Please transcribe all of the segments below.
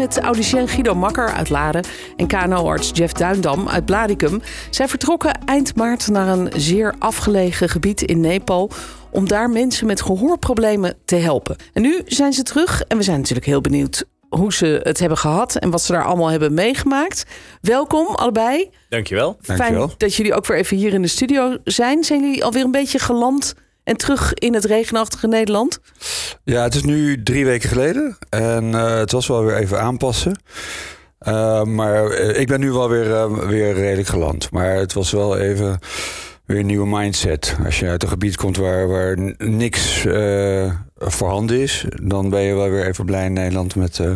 Met audicien Guido Makker uit Laren en KNO-arts Jeff Duindam uit Blaricum. Zij vertrokken eind maart naar een zeer afgelegen gebied in Nepal om daar mensen met gehoorproblemen te helpen. En nu zijn ze terug en we zijn natuurlijk heel benieuwd hoe ze het hebben gehad en wat ze daar allemaal hebben meegemaakt. Welkom allebei. Dankjewel. Dankjewel. Fijn dat jullie ook weer even hier in de studio zijn. Zijn jullie alweer een beetje geland en terug in het regenachtige Nederland? Ja, het is nu drie weken geleden. En eh, het was wel weer even aanpassen. Uh, maar eh, ik ben nu wel weer, uh, weer redelijk geland. Maar het was wel even weer een nieuwe mindset. Als je uit een gebied komt waar, waar niks uh, voorhanden is, dan ben je wel weer even blij in Nederland met uh,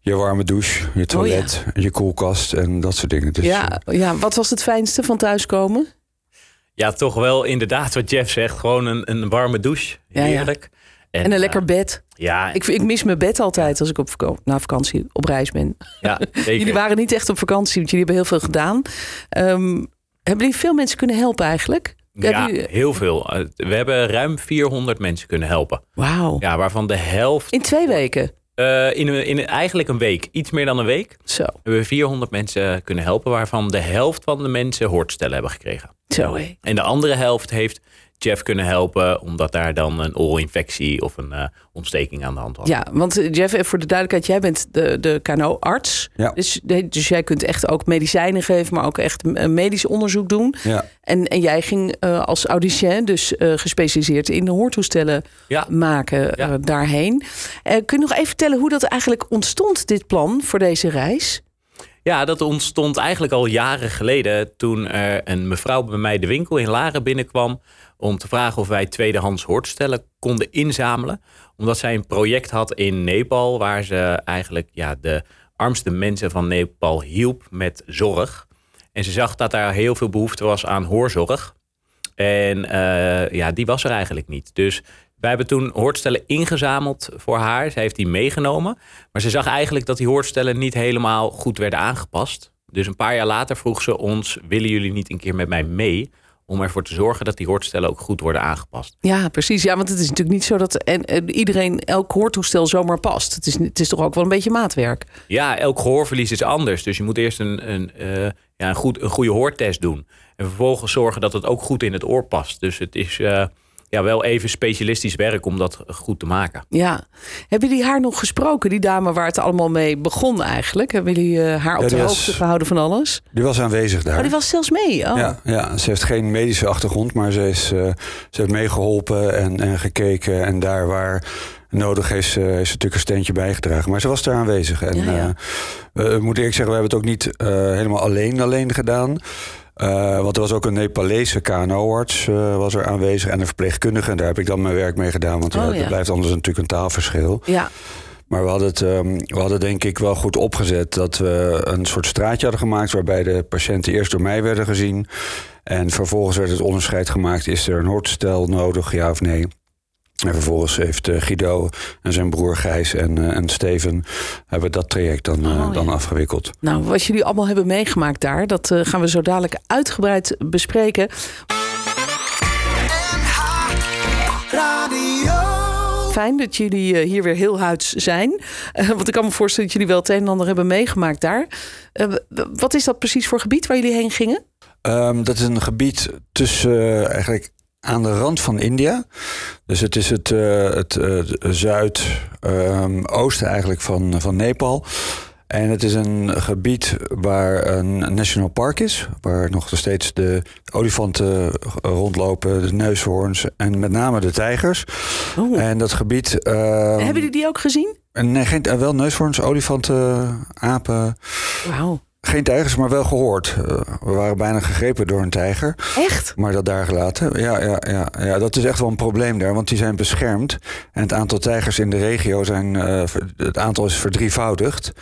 je warme douche, je toilet, oh ja. je koelkast en dat soort dingen. Dus, ja, ja, wat was het fijnste van thuiskomen? Ja, toch wel inderdaad wat Jeff zegt. Gewoon een, een warme douche. Heerlijk. Ja, en, en, een lekker bed. Ja, ik, ik mis mijn bed altijd als ik op na vakantie op reis ben. Ja, jullie waren niet echt op vakantie, want jullie hebben heel veel gedaan. Um, hebben jullie veel mensen kunnen helpen eigenlijk? Ja, heel veel. We hebben ruim 400 mensen kunnen helpen. Wauw. Ja, waarvan de helft... In twee weken? Uh, in, in eigenlijk een week. Iets meer dan een week. Zo. We hebben 400 mensen kunnen helpen, waarvan de helft van de mensen hoortstellen hebben gekregen. Zo hé. En de andere helft heeft Jeff kunnen helpen, omdat daar dan een oorinfectie of een uh, ontsteking aan de hand was. Ja, want Jeff, voor de duidelijkheid, jij bent de, de KNO-arts. Ja. Dus, dus jij kunt echt ook medicijnen geven, maar ook echt medisch onderzoek doen. Ja. En, en jij ging uh, als audicien, dus uh, gespecialiseerd in de hoortoestellen ja. maken Ja. daarheen. kun je nog even vertellen hoe dat eigenlijk ontstond, dit plan voor deze reis? Ja, dat ontstond eigenlijk al jaren geleden toen er een mevrouw bij mij de winkel in Laren binnenkwam om te vragen of wij tweedehands hoortstellen konden inzamelen. Omdat zij een project had in Nepal waar ze eigenlijk ja, de armste mensen van Nepal hielp met zorg. En ze zag dat daar heel veel behoefte was aan hoorzorg. En uh, ja, die was er eigenlijk niet. Dus wij hebben toen hoortstellen ingezameld voor haar. Zij heeft die meegenomen. Maar ze zag eigenlijk dat die hoortstellen niet helemaal goed werden aangepast. Dus een paar jaar later vroeg ze ons: willen jullie niet een keer met mij mee? Om ervoor te zorgen dat die hoortstellen ook goed worden aangepast. Ja, precies. Ja, want het is natuurlijk niet zo dat en, en iedereen elk hoortoestel zomaar past. Het is, het is toch ook wel een beetje maatwerk. Ja, elk gehoorverlies is anders. Dus je moet eerst een, een, uh, ja, een, goed, een goede hoortest doen. En vervolgens zorgen dat het ook goed in het oor past. Dus het is. Uh, ja, wel even specialistisch werk om dat goed te maken. Ja. Hebben jullie haar nog gesproken, die dame waar het allemaal mee begon eigenlijk? Hebben jullie uh, haar op de hoogte was- gehouden van alles? Die was aanwezig daar. Oh, die was zelfs mee? Oh. Ja, ja, ze heeft geen medische achtergrond, maar ze, is, uh, ze heeft meegeholpen en, en gekeken. En daar waar nodig heeft ze, heeft ze natuurlijk een steentje bijgedragen. Maar ze was daar aanwezig. En Ja, ja. uh, uh, moet ik zeggen, we hebben het ook niet uh, helemaal alleen alleen gedaan. Uh, want er was ook een Nepalese KNO-arts uh, was er aanwezig en een verpleegkundige. En daar heb ik dan mijn werk mee gedaan, want Oh, ja. er blijft anders natuurlijk een taalverschil. Ja. Maar we hadden het um, we hadden denk ik wel goed opgezet dat we een soort straatje hadden gemaakt waarbij de patiënten eerst door mij werden gezien. En vervolgens werd het onderscheid gemaakt: is er een hoortstel nodig, ja of nee? En vervolgens heeft uh, Guido en zijn broer Gijs en, uh, en Steven hebben dat traject dan, uh, Oh, ja. dan afgewikkeld. Nou, wat jullie allemaal hebben meegemaakt daar, dat uh, gaan we zo dadelijk uitgebreid bespreken. Fijn dat jullie hier weer heel huids zijn. Want ik kan me voorstellen dat jullie wel het een en ander hebben meegemaakt daar. Wat is dat precies voor gebied waar jullie heen gingen? Um, dat is een gebied tussen eigenlijk aan de rand van India. Dus het is het, uh, het uh, zuidoosten um, eigenlijk van, van Nepal. En het is een gebied waar een national park is. Waar nog steeds de olifanten rondlopen, de neushoorns en met name de tijgers. Oh. En dat gebied... Uh, Hebben jullie die ook gezien? Nee, geen, wel neushoorns, olifanten, apen. Wauw. Geen tijgers, maar wel gehoord. Uh, we waren bijna gegrepen door een tijger. Echt? Maar dat daar gelaten. Ja, ja, ja, ja, dat is echt wel een probleem daar, want die zijn beschermd. En het aantal tijgers in de regio zijn. Uh, het aantal is verdrievoudigd.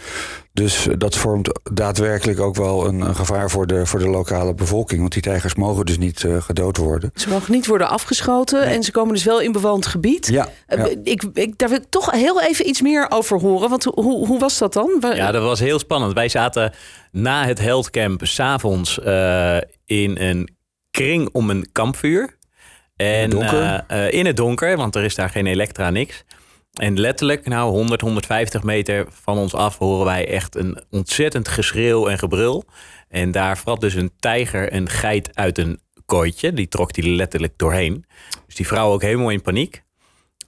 Dus dat vormt daadwerkelijk ook wel een, een, gevaar voor de, voor de lokale bevolking. Want die tijgers mogen dus niet uh, gedood worden. Ze mogen niet worden afgeschoten en ze komen dus wel in bewoond gebied. Ja, ja. Ik, ik, daar wil ik toch heel even iets meer over horen. Want hoe, hoe was dat dan? Ja, dat was heel spannend. Wij zaten na het Heldcamp s'avonds uh, in een kring om een kampvuur. En, in, het donker? Uh, in het donker, want er is daar geen elektra, niks. En letterlijk, nou 100, 150 meter van ons af horen wij echt een ontzettend geschreeuw en gebrul. En daar vrat dus een tijger een geit uit een kooitje. Die trok die letterlijk doorheen. Dus die vrouw ook helemaal in paniek.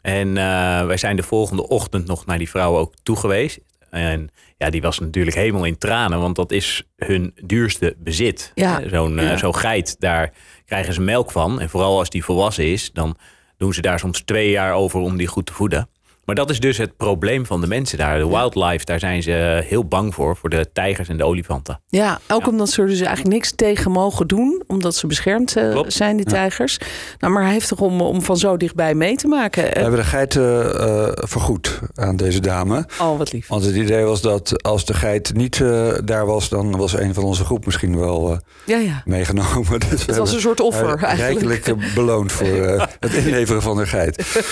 En uh, wij zijn de volgende ochtend nog naar die vrouw ook toe geweest. En ja, die was natuurlijk helemaal in tranen, want dat is hun duurste bezit. Ja. Zo'n ja. uh, zo'n geit, daar krijgen ze melk van. En vooral als die volwassen is, dan doen ze daar soms twee jaar over om die goed te voeden. Maar dat is dus het probleem van de mensen daar. De wildlife, daar zijn ze heel bang voor, voor de tijgers en de olifanten. Ja, ook ja. omdat ze er dus eigenlijk niks tegen mogen doen, omdat ze beschermd uh, zijn, die tijgers. Ja. Nou, maar heftig om, om van zo dichtbij mee te maken. We hebben de geit uh, vergoed aan deze dame. Oh, wat lief. Want het idee was dat als de geit niet uh, daar was, dan was een van onze groep misschien wel ja, ja. meegenomen. Dus het was een soort offer eigenlijk. Rijkelijk beloond voor het inleveren van de geit.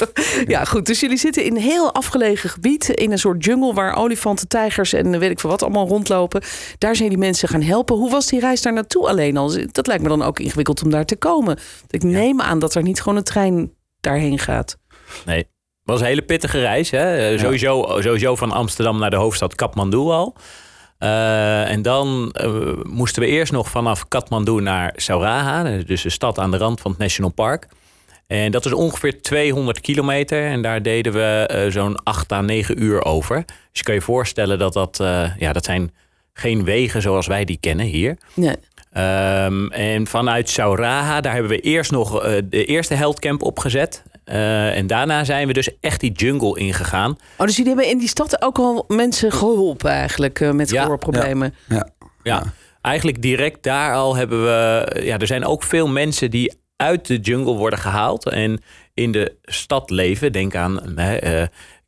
ja, goed. Dus jullie zitten in heel afgelegen gebied. In een soort jungle waar olifanten, tijgers en weet ik veel wat allemaal rondlopen. Daar zijn die mensen gaan helpen. Hoe was die reis daar naartoe alleen al? Dat lijkt me dan ook ingewikkeld om daar te komen. Ik neem aan dat er niet gewoon een trein daarheen gaat. Nee. Het was een hele pittige reis. Hè? Ja. Sowieso, sowieso van Amsterdam naar de hoofdstad Kathmandu al. Uh, en dan uh, moesten we eerst nog vanaf Kathmandu naar Sauraha. Dus de stad aan de rand van het National Park. En dat is ongeveer 200 kilometer. En daar deden we uh, zo'n 8 à 9 uur over. Dus je kan je voorstellen dat dat... Uh, ja, dat zijn geen wegen zoals wij die kennen hier. Nee. Um, en vanuit Sauraha, daar hebben we eerst nog uh, de eerste heldcamp opgezet. en daarna zijn we dus echt die jungle ingegaan. Oh, dus jullie hebben in die stad ook al mensen geholpen eigenlijk met ja, gehoorproblemen? Ja, ja. ja, eigenlijk direct daar al hebben we... Ja, er zijn ook veel mensen die uit de jungle worden gehaald en in de stad leven. Denk aan hè, uh,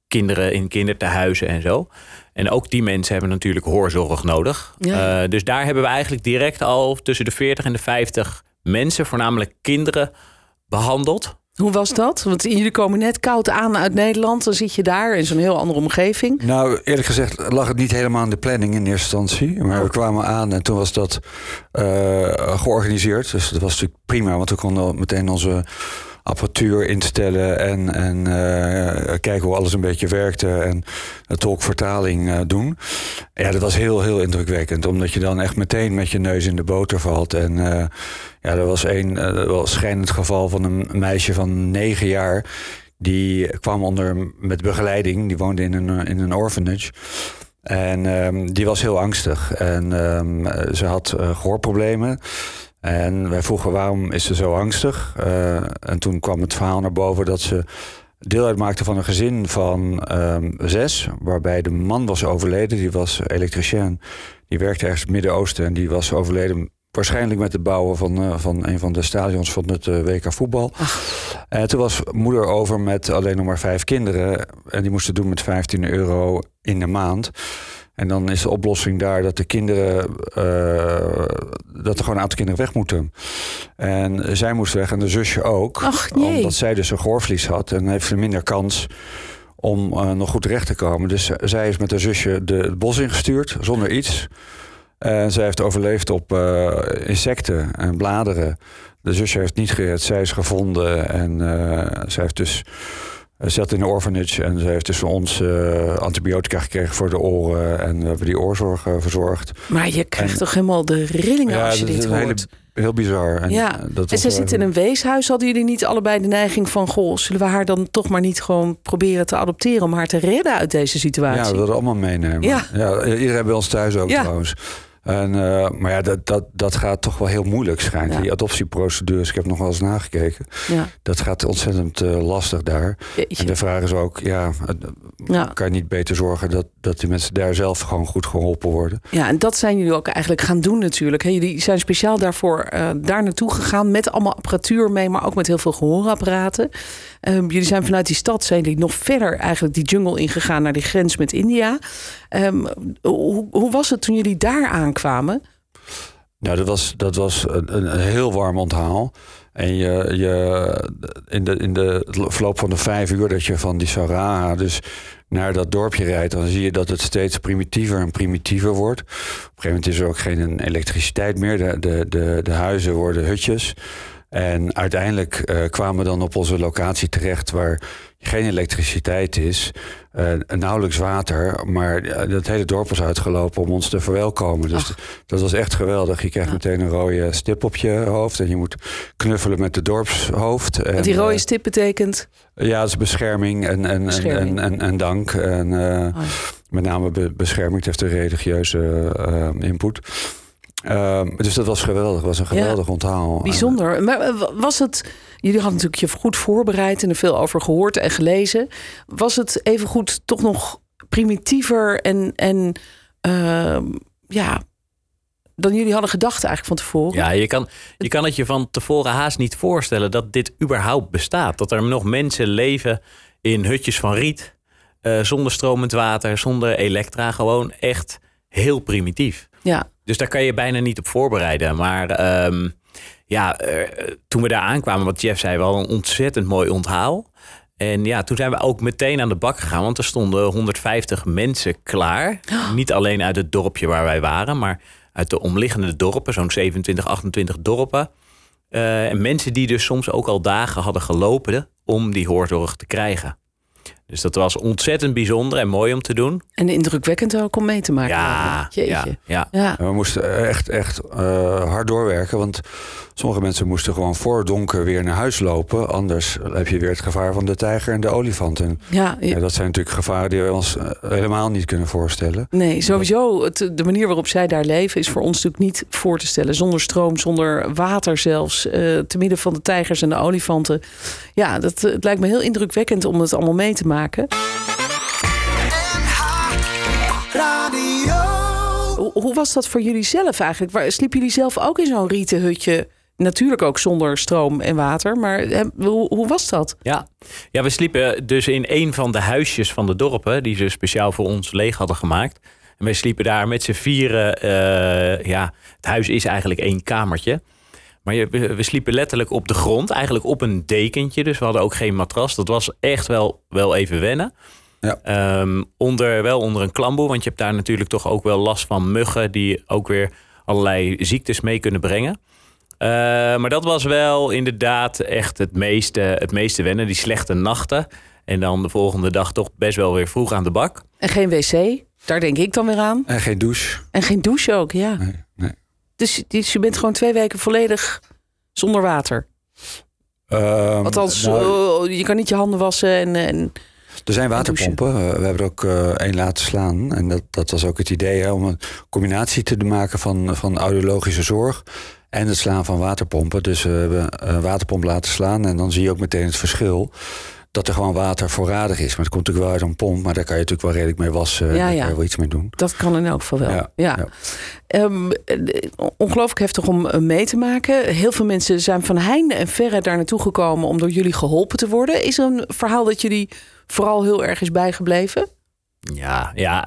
kinderen in kindertehuizen en zo. En ook die mensen hebben natuurlijk hoorzorg nodig. Ja. Uh, dus daar hebben we eigenlijk direct al tussen de 40 en de 50 mensen, voornamelijk kinderen, behandeld. Hoe was dat? Want jullie komen net koud aan uit Nederland. Dan zit je daar in zo'n heel andere omgeving. Nou, eerlijk gezegd lag het niet helemaal aan de planning in eerste instantie. Maar we kwamen aan en toen was dat uh, georganiseerd. Dus dat was natuurlijk prima, want we konden meteen onze apparatuur instellen en, en uh, kijken hoe alles een beetje werkte en tolkvertaling uh, doen. Ja, dat was heel, heel indrukwekkend, omdat je dan echt meteen met je neus in de boter valt. En uh, ja, er was een wel schijnend geval van een meisje van negen jaar. Die kwam onder met begeleiding, die woonde in een, in een orphanage. En um, die was heel angstig en um, ze had gehoorproblemen. En wij vroegen waarom is ze zo angstig. Uh, en toen kwam het verhaal naar boven dat ze deel uitmaakte van een gezin van um, zes. Waarbij de man was overleden, die was elektricien. Die werkte ergens in het Midden-Oosten en die was overleden waarschijnlijk met het bouwen van, uh, van een van de stadions van het uh, WK voetbal. En toen was moeder over met alleen nog maar vijf kinderen. En die moesten doen met 15 euro in de maand. En dan is de oplossing daar dat de kinderen, uh, dat er gewoon een aantal kinderen weg moeten. En zij moest weg en de zusje ook. Ach. Omdat zij dus een gehoorverlies had en heeft ze minder kans om uh, nog goed terecht te komen. Dus zij is met haar zusje de, het bos ingestuurd zonder iets. En zij heeft overleefd op uh, insecten en bladeren. De zusje heeft niet gered, zij is gevonden en zij heeft dus. Ze zat in een orphanage en ze heeft dus van ons uh, antibiotica gekregen voor de oren. En we hebben die oorzorg uh, verzorgd. Maar je krijgt en, toch helemaal de rillingen ja, als je dit is hoort. Hele, heel bizar. En, ja, dat en ze zit in een weeshuis. Hadden jullie niet allebei de neiging van... goh, zullen we haar dan toch maar niet gewoon proberen te adopteren... om haar te redden uit deze situatie? Ja, we wilden allemaal meenemen. Ja. ja iedereen bij ons thuis ook ja. trouwens. En, uh, maar ja, dat, dat, dat gaat toch wel heel moeilijk schijnt. Ja. Die adoptieprocedures, ik heb nog wel eens nagekeken. Ja. Dat gaat ontzettend uh, lastig daar. Jeetje. En de vraag is ook, ja, Ja. kan je niet beter zorgen dat, dat die mensen daar zelf gewoon goed geholpen worden? Ja, en dat zijn jullie ook eigenlijk gaan doen natuurlijk. hè. Jullie zijn speciaal daarvoor eh, daar naartoe gegaan met allemaal apparatuur mee, maar ook met heel veel gehoorapparaten. Ehm, jullie zijn vanuit die stad zijn jullie nog verder eigenlijk die jungle ingegaan naar die grens met India. Ehm, hoe, hoe was het toen jullie daar aankwamen? Nou, dat was, dat was een, een heel warm onthaal. En je, je, in, de, in de verloop van de vijf uur dat je van die Saraha dus naar dat dorpje rijdt, dan zie je dat het steeds primitiever en primitiever wordt. Op een gegeven moment is er ook geen elektriciteit meer. De, de, de, de huizen worden hutjes. En uiteindelijk eh, kwamen we dan op onze locatie terecht waar geen elektriciteit is, eh, nauwelijks water, maar eh, het hele dorp was uitgelopen om ons te verwelkomen. Dus dat was echt geweldig. Je krijgt meteen een rode stip op je hoofd en je moet knuffelen met de dorpshoofd. En, Want die rode stip betekent. ja, dat is bescherming en, en, Bescherming. En, en, en dank. En, Oh. Met name be- bescherming, het heeft een religieuze input. Ehm, dus dat was geweldig, het was een Ja. geweldig onthaal. Bijzonder. Maar eh, was het. Jullie hadden natuurlijk je goed voorbereid en er veel over gehoord en gelezen. Was het evengoed toch nog primitiever en, en ehm, ja, dan jullie hadden gedacht eigenlijk van tevoren? Ja, je kan, je kan het je van tevoren haast niet voorstellen dat dit überhaupt bestaat. Dat er nog mensen leven in hutjes van riet, eh, zonder stromend water, zonder elektra. Gewoon echt heel primitief. Ja. Dus daar kan je bijna niet op voorbereiden. Maar ehm, ja, eh, toen we daar aankwamen, wat Jeff zei, wel een ontzettend mooi onthaal. En ja, toen zijn we ook meteen aan de bak gegaan, want er stonden 150 mensen klaar. Niet alleen uit het dorpje waar wij waren, maar uit de omliggende dorpen, zo'n 27, 28 dorpen. Eh, en mensen die dus soms ook al dagen hadden gelopen om die hoorzorg te krijgen. Dus dat was ontzettend bijzonder en mooi om te doen. En indrukwekkend ook om mee te maken. Ja, Jeetje. ja, ja. We moesten echt, echt eh, hard doorwerken. Want sommige mensen moesten gewoon voor donker weer naar huis lopen. Anders heb je weer het gevaar van de tijger en de olifant. En Ja, ja, dat zijn natuurlijk gevaren die we ons eh, helemaal niet kunnen voorstellen. Nee, sowieso. Het, de manier waarop zij daar leven is voor ons natuurlijk niet voor te stellen. Zonder stroom, zonder water zelfs. eh, te midden van de tijgers en de olifanten. Ja, dat, het lijkt me heel indrukwekkend om het allemaal mee te maken. Hoe, hoe was dat voor jullie zelf eigenlijk? Waar, sliepen jullie zelf ook in zo'n rieten hutje? Natuurlijk ook zonder stroom en water. Maar hè, hoe, hoe was dat? Ja. ja, we sliepen dus in een van de huisjes van de dorpen... die ze speciaal voor ons leeg hadden gemaakt. En wij sliepen daar met z'n vieren. eh, ja, het huis is eigenlijk één kamertje. Maar je, we, we sliepen letterlijk op de grond, eigenlijk op een dekentje. Dus we hadden ook geen matras. Dat was echt wel, wel even wennen. Ja. Ehm, onder, wel onder een klamboe, want je hebt daar natuurlijk toch ook wel last van muggen... die ook weer allerlei ziektes mee kunnen brengen. Eh, maar dat was wel inderdaad echt het meeste, het meeste wennen. Die slechte nachten. En dan de volgende dag toch best wel weer vroeg aan de bak. En geen wc, daar denk ik dan weer aan. En geen douche. En geen douche ook, ja. Nee, nee. Dus, dus je bent gewoon twee weken volledig zonder water. Ehm, Althans, nou, eh, je kan niet je handen wassen. En, en Er zijn waterpompen. Eh, We hebben er ook eh, één laten slaan. En dat, dat was ook het idee hè, om een combinatie te maken van, van audiologische zorg en het slaan van waterpompen. Dus we hebben een waterpomp laten slaan en dan zie je ook meteen het verschil. Dat er gewoon water voorradig is. Maar het komt natuurlijk wel uit een pomp, maar daar kan je natuurlijk wel redelijk mee wassen. Ja, daar ja. kan je wel iets mee doen. dat kan in elk geval wel. Ja. Ja, ja. Ehm, eh, ongelooflijk heftig om eh, mee te maken. Heel veel mensen zijn van heinde en verre daar naartoe gekomen om door jullie geholpen te worden. Is er een verhaal dat jullie vooral heel erg is bijgebleven? Ja, ja.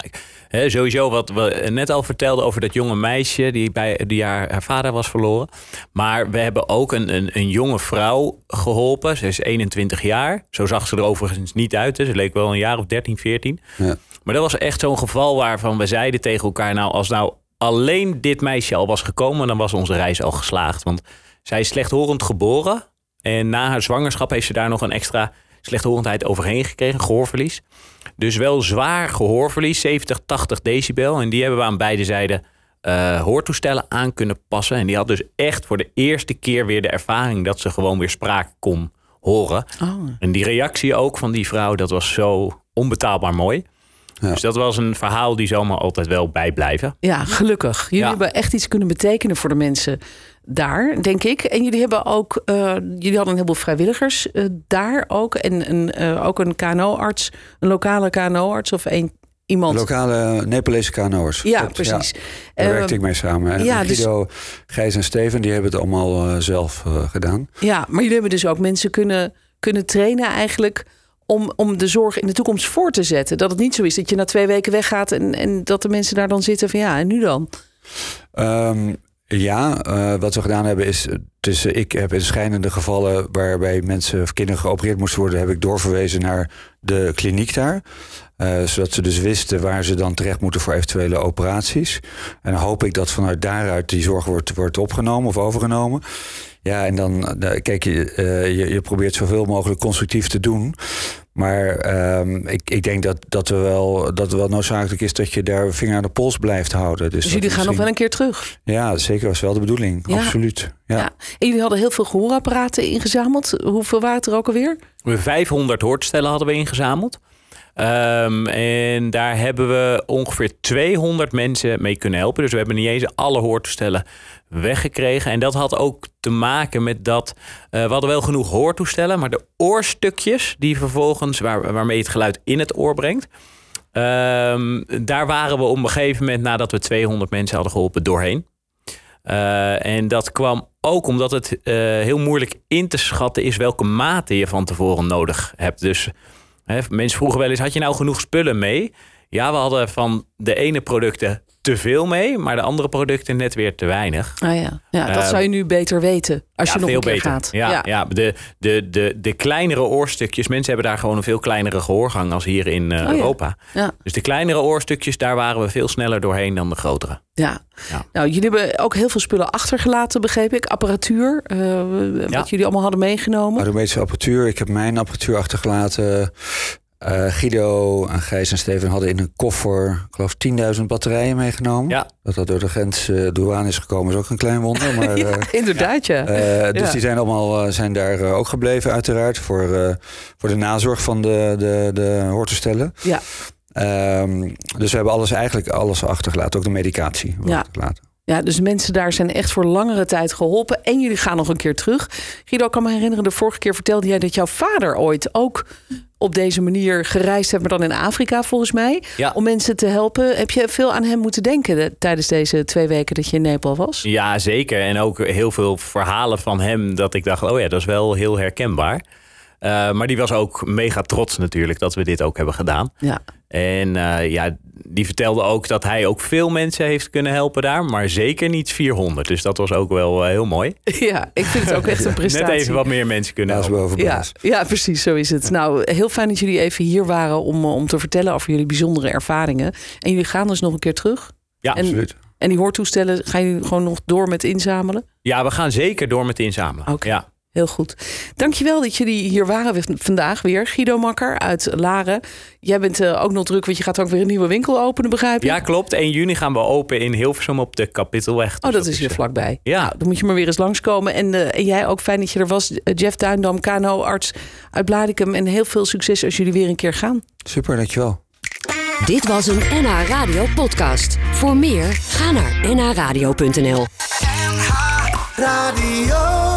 Sowieso wat we net al vertelden over dat jonge meisje die bij die haar, haar vader was verloren. Maar we hebben ook een, een, een jonge vrouw geholpen. Ze is 21 jaar. Zo zag ze er overigens niet uit. hè. Ze leek wel een jaar of 13, 14. Ja. Maar dat was echt zo'n geval waarvan we zeiden tegen elkaar: Nou, als nou alleen dit meisje al was gekomen, dan was onze reis al geslaagd. Want zij is slechthorend geboren. En na haar zwangerschap heeft ze daar nog een extra slechthorendheid overheen gekregen, gehoorverlies. Dus wel zwaar gehoorverlies, 70, 80 decibel. En die hebben we aan beide zijden eh, hoortoestellen aan kunnen passen. En die had dus echt voor de eerste keer weer de ervaring dat ze gewoon weer spraak kon horen. Oh. En die reactie ook van die vrouw, dat was zo onbetaalbaar mooi. Ja. Dus dat was een verhaal die zomaar altijd wel bijblijven. Ja, gelukkig. Jullie Ja. hebben echt iets kunnen betekenen voor de mensen daar, denk ik. En jullie hebben ook, eh, jullie hadden een heleboel vrijwilligers eh, daar ook. En een, eh, ook een KNO-arts, een lokale KNO-arts of een, iemand. Lokale Nepalese kanoers. ja, Klopt, precies. Daar werkte ik mee samen. En ja, dus- Guido, Gijs en Steven, die hebben het allemaal zelf gedaan. Ja, maar jullie hebben dus ook mensen kunnen, kunnen trainen eigenlijk om, om de zorg in de toekomst voor te zetten. Dat het niet zo is dat je na twee weken weggaat en, en dat de mensen daar dan zitten van ja, en nu dan? Ehm, ja, eh, wat we gedaan hebben is... Dus ik heb in schijnende gevallen waarbij mensen of kinderen geopereerd moesten worden... heb ik doorverwezen naar de kliniek daar. Eh, zodat ze dus wisten waar ze dan terecht moeten voor eventuele operaties. En dan hoop ik dat vanuit daaruit die zorg wordt, wordt opgenomen of overgenomen. Ja, en dan, kijk, je, je, je probeert zoveel mogelijk constructief te doen. Maar ehm, ik, ik denk dat, dat, er wel, dat het wel noodzakelijk is dat je daar vinger aan de pols blijft houden. Dus, Dus jullie gaan nog wel een keer terug. Ja, zeker. was wel de bedoeling. Ja. Absoluut. Ja. Ja. En jullie hadden heel veel gehoorapparaten ingezameld. Hoeveel waren het er ook alweer? We 500 hoortstellen hadden we ingezameld. Ehm, en daar hebben we ongeveer 200 mensen mee kunnen helpen. Dus we hebben niet eens alle hoortoestellen weggekregen. En dat had ook te maken met dat eh, we hadden wel genoeg hoortoestellen, maar de oorstukjes die vervolgens waar, waarmee het geluid in het oor brengt. ehm, daar waren we op een gegeven moment, nadat we 200 mensen hadden geholpen, doorheen. Eh, en dat kwam ook omdat het eh, heel moeilijk in te schatten is welke mate je van tevoren nodig hebt. Dus mensen vroegen wel eens: had je nou genoeg spullen mee? Ja, we hadden van de ene producten te veel mee, maar de andere producten net weer te weinig. Ah ja, ja dat Eh, zou je nu beter weten als ja, je nog veel een keer beter. gaat. Ja, ja. de, de, de, de kleinere oorstukjes. Mensen hebben daar gewoon een veel kleinere gehoorgang als hier in eh, ja. Europa. ja. Dus de kleinere oorstukjes, daar waren we veel sneller doorheen dan de grotere. Ja. Ja. Nou, jullie hebben ook heel veel spullen achtergelaten, begreep ik. Apparatuur, eh, wat Ja. jullie allemaal hadden meegenomen. Automatische apparatuur. Ik heb mijn apparatuur achtergelaten. Eh, Guido, en Gijs en Steven hadden in een koffer, ik geloof, 10.000 batterijen meegenomen. Ja. Dat dat door de grens eh douane is gekomen is ook een klein wonder. Maar, ja, eh, inderdaad, ja. dus Ja. die zijn allemaal zijn daar ook gebleven, uiteraard. Voor, voor de nazorg van de, de, de ja. Ehm, dus we hebben alles eigenlijk alles achtergelaten. Ook de medicatie. Ja. achtergelaten. ja, dus mensen daar zijn echt voor langere tijd geholpen. En jullie gaan nog een keer terug. Guido, ik kan me herinneren, de vorige keer vertelde jij dat jouw vader ooit ook op deze manier gereisd heeft, maar dan in Afrika volgens mij. Ja. Om mensen te helpen. Heb je veel aan hem moeten denken de- tijdens deze twee weken dat je in Nepal was? Ja, zeker. En ook heel veel verhalen van hem dat ik dacht, oh ja, dat is wel heel herkenbaar. Eh, maar die was ook mega trots natuurlijk dat we dit ook hebben gedaan. Ja. En eh, ja, die vertelde ook dat hij ook veel mensen heeft kunnen helpen daar, maar zeker niet 400. Dus dat was ook wel eh, heel mooi. ja, ik vind het ook echt een prestatie. Net even wat meer mensen kunnen Baas helpen. boven Ja, baas. ja, precies, zo is het. Nou, heel fijn dat jullie even hier waren om, om te vertellen over jullie bijzondere ervaringen. En jullie gaan dus nog een keer terug. Ja, En- Absoluut. En die hoortoestellen gaan jullie gewoon nog door met inzamelen? ja, we gaan zeker door met inzamelen. Oké. Ja. Heel goed. Dankjewel dat jullie hier waren vandaag weer. Guido Makker uit Laren. Jij bent eh, ook nog druk, want je gaat ook weer een nieuwe winkel openen, begrijp ik? ja, klopt. 1 juni gaan we open in Hilversum op de Kapittelweg. Oh, Dus dat is hier eh, vlakbij. Ja. Nou, dan moet je maar weer eens langskomen. En, eh, en jij ook fijn dat je er was. Jeff Tuindam, KNO-arts uit Bladikum. En heel veel succes als jullie weer een keer gaan. Super, dankjewel. Dit was een NH Radio podcast. Voor meer, ga naar nhradio.nl. Radio.